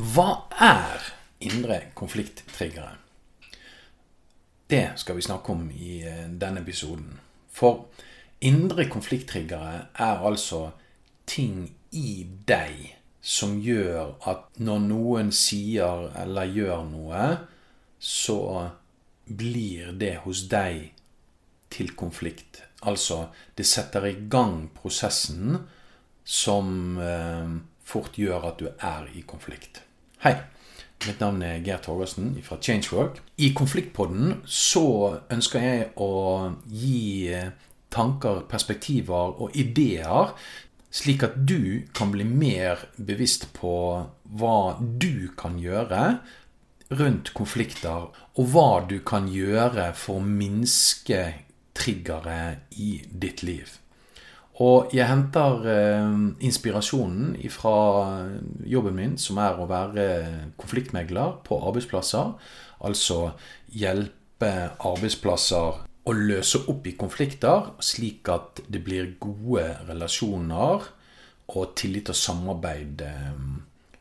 Hva er indre konflikttriggere? Det skal vi snakke om i eh, denne episoden. For indre konflikttriggere er altså ting i deg som gjør at når noen sier eller gjør noe, så blir det hos deg til konflikt. Altså, det setter i gang prosessen som eh, fort gjør at du er i konflikt. Hei. Mitt navn er Geir Torgersen fra Changework. I Konfliktpodden så ønsker jeg å gi eh, tanker, perspektiver og ideer, slik at du kan bli mer bevisst på hva du kan gjøre rundt konflikter, og hva du kan gjøre for å minske triggere i ditt liv. Og jeg henter eh, inspirasjonen fra jobben min, som er å være konfliktmegler på arbeidsplasser. Altså hjelpe arbeidsplasser å løse opp i konflikter, slik at det blir gode relasjoner og tillit og samarbeid eh,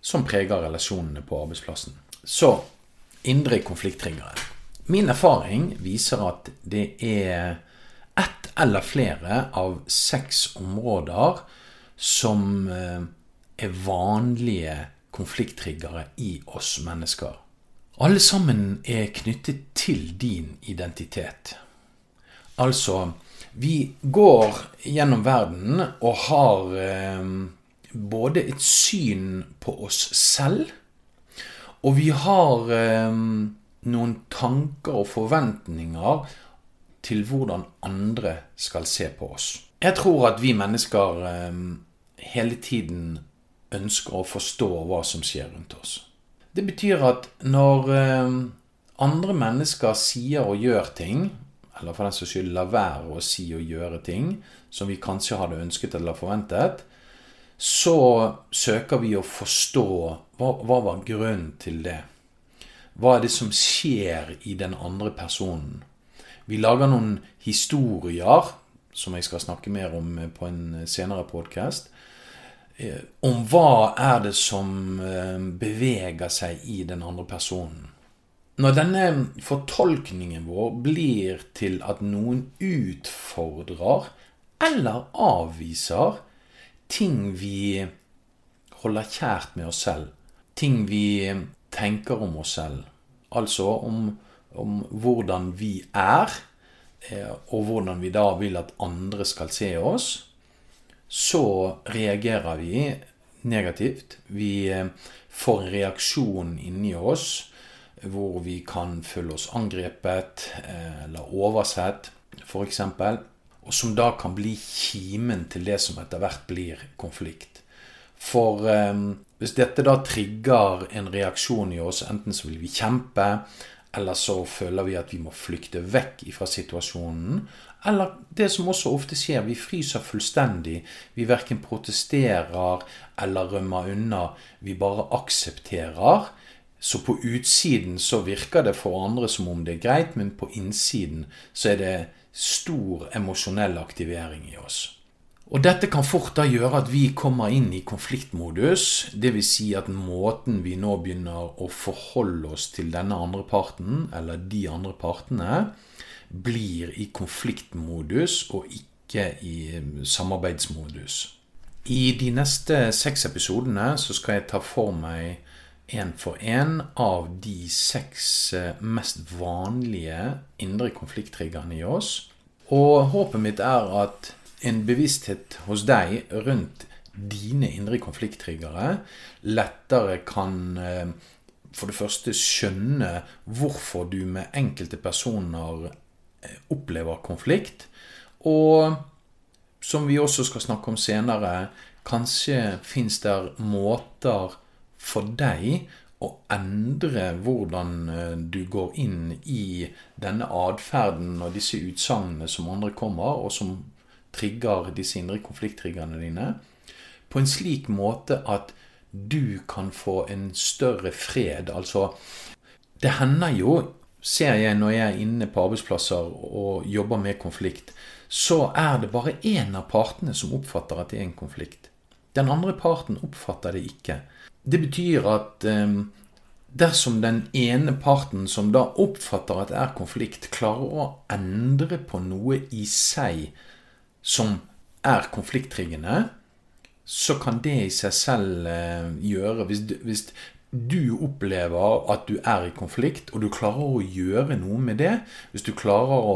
som preger relasjonene på arbeidsplassen. Så indre konflikttriggere. Min erfaring viser at det er eller flere av seks områder som eh, er vanlige konflikttriggere i oss mennesker. Alle sammen er knyttet til din identitet. Altså, vi går gjennom verden og har eh, både et syn på oss selv, og vi har eh, noen tanker og forventninger til hvordan andre skal se på oss. Jeg tror at vi mennesker eh, hele tiden ønsker å forstå hva som skjer rundt oss. Det betyr at når eh, andre mennesker sier og gjør ting, eller for den saks skyld lar være å si og gjøre ting som vi kanskje hadde ønsket eller forventet, så søker vi å forstå hva, hva var grunnen til det. Hva er det som skjer i den andre personen? Vi lager noen historier, som jeg skal snakke mer om på en senere podkast, eh, om hva er det som eh, beveger seg i den andre personen. Når denne fortolkningen vår blir til at noen utfordrer eller avviser ting vi holder kjært med oss selv, ting vi tenker om oss selv, altså om om hvordan vi er, eh, og hvordan vi da vil at andre skal se oss, så reagerer vi negativt. Vi eh, får en reaksjon inni oss hvor vi kan føle oss angrepet eh, eller oversett, f.eks. Og som da kan bli kimen til det som etter hvert blir konflikt. For hvis dette da trigger en reaksjon i oss, enten så vil vi kjempe, eller så føler vi at vi må flykte vekk fra situasjonen. Eller det som også ofte skjer, vi fryser fullstendig. Vi verken protesterer eller rømmer unna. Vi bare aksepterer. Så på utsiden så virker det for andre som om det er greit, men på innsiden så er det stor emosjonell aktivering i oss. Og dette kan fort da gjøre at vi kommer inn i konfliktmodus. Dvs. Si at måten vi nå begynner å forholde oss til denne andre parten, eller de andre partene, blir i konfliktmodus og ikke i samarbeidsmodus. I de neste seks episodene så skal jeg ta for meg én for én av de seks eh, mest vanlige indre konflikttriggerne i oss. Og håpet mitt er at en bevissthet hos deg rundt dine indre konflikttriggere lettere kan eh, for det første skjønne hvorfor du med enkelte personer eh, opplever konflikt. Og som vi også skal snakke om senere, kanskje fins det måter for deg å endre hvordan eh, du går inn i denne atferden og disse utsagnene som andre kommer, og som trigger disse indre konflikttriggerne dine, på en slik måte at du kan få en større fred. Altså, det hender jo, ser jeg når jeg er inne på arbeidsplasser og jobber med konflikt, så er det bare én av partene som oppfatter at det er en konflikt. Den andre parten oppfatter det ikke. det betyr at eh, dersom den ene parten som da oppfatter at det er konflikt, klarer å endre på noe i seg som er konflikttriggende, så kan det i seg selv eh, gjøre hvis, hvis, du opplever at du er i konflikt, og du klarer å gjøre noe med det Hvis du klarer å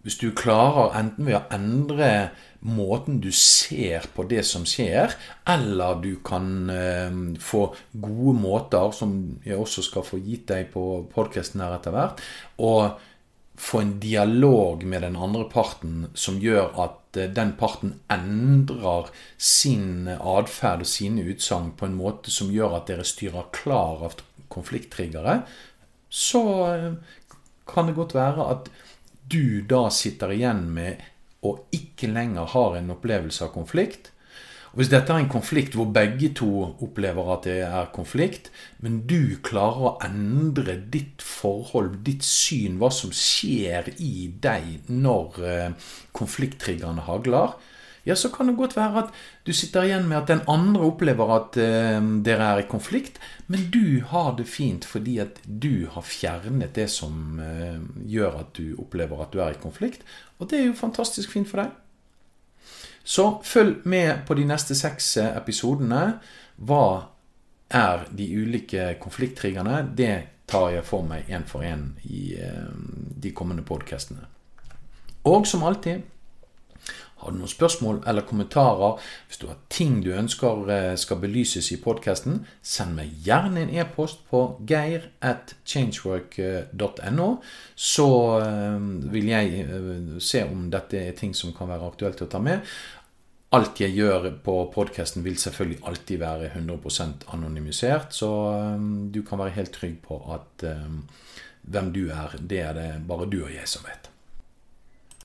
hvis du klarer enten ved å endre måten du ser på det som skjer, eller du kan eh, få gode måter, som jeg også skal få gitt deg på podkasten her etter hvert, få en dialog med den andre parten som gjør at eh, den parten endrer sin atferd og sine utsagn på en måte som gjør at dere styrer klar av konflikttriggere, så eh, kan det godt være at du da sitter igjen med og ikke lenger har en opplevelse av konflikt. Og Hvis dette er en konflikt hvor begge to opplever at det er konflikt, men du klarer å endre ditt forhold, ditt syn, hva som skjer i deg når eh, konflikttriggerne hagler, ja, så kan det godt være at du sitter igjen med at den andre opplever at eh, dere er i konflikt, men du har det fint fordi at du har fjernet det som eh, gjør at du opplever at du er i konflikt. Og det er jo fantastisk fint for deg. Så følg med på de neste seks eh, episodene. Hva er de ulike konflikttriggerne? Det tar jeg for meg én for én i eh, de kommende podkastene. Og som alltid har du noen spørsmål eller kommentarer, hvis du har ting du ønsker eh, skal belyses i podkasten, send meg gjerne en e-post på geir at changework.no. Så eh, vil jeg eh, se om dette er ting som kan være aktuelt å ta med. Alt jeg gjør på podkasten, vil selvfølgelig alltid være 100% anonymisert, så du kan være helt trygg på at hvem du er, det er det bare du og jeg som vet.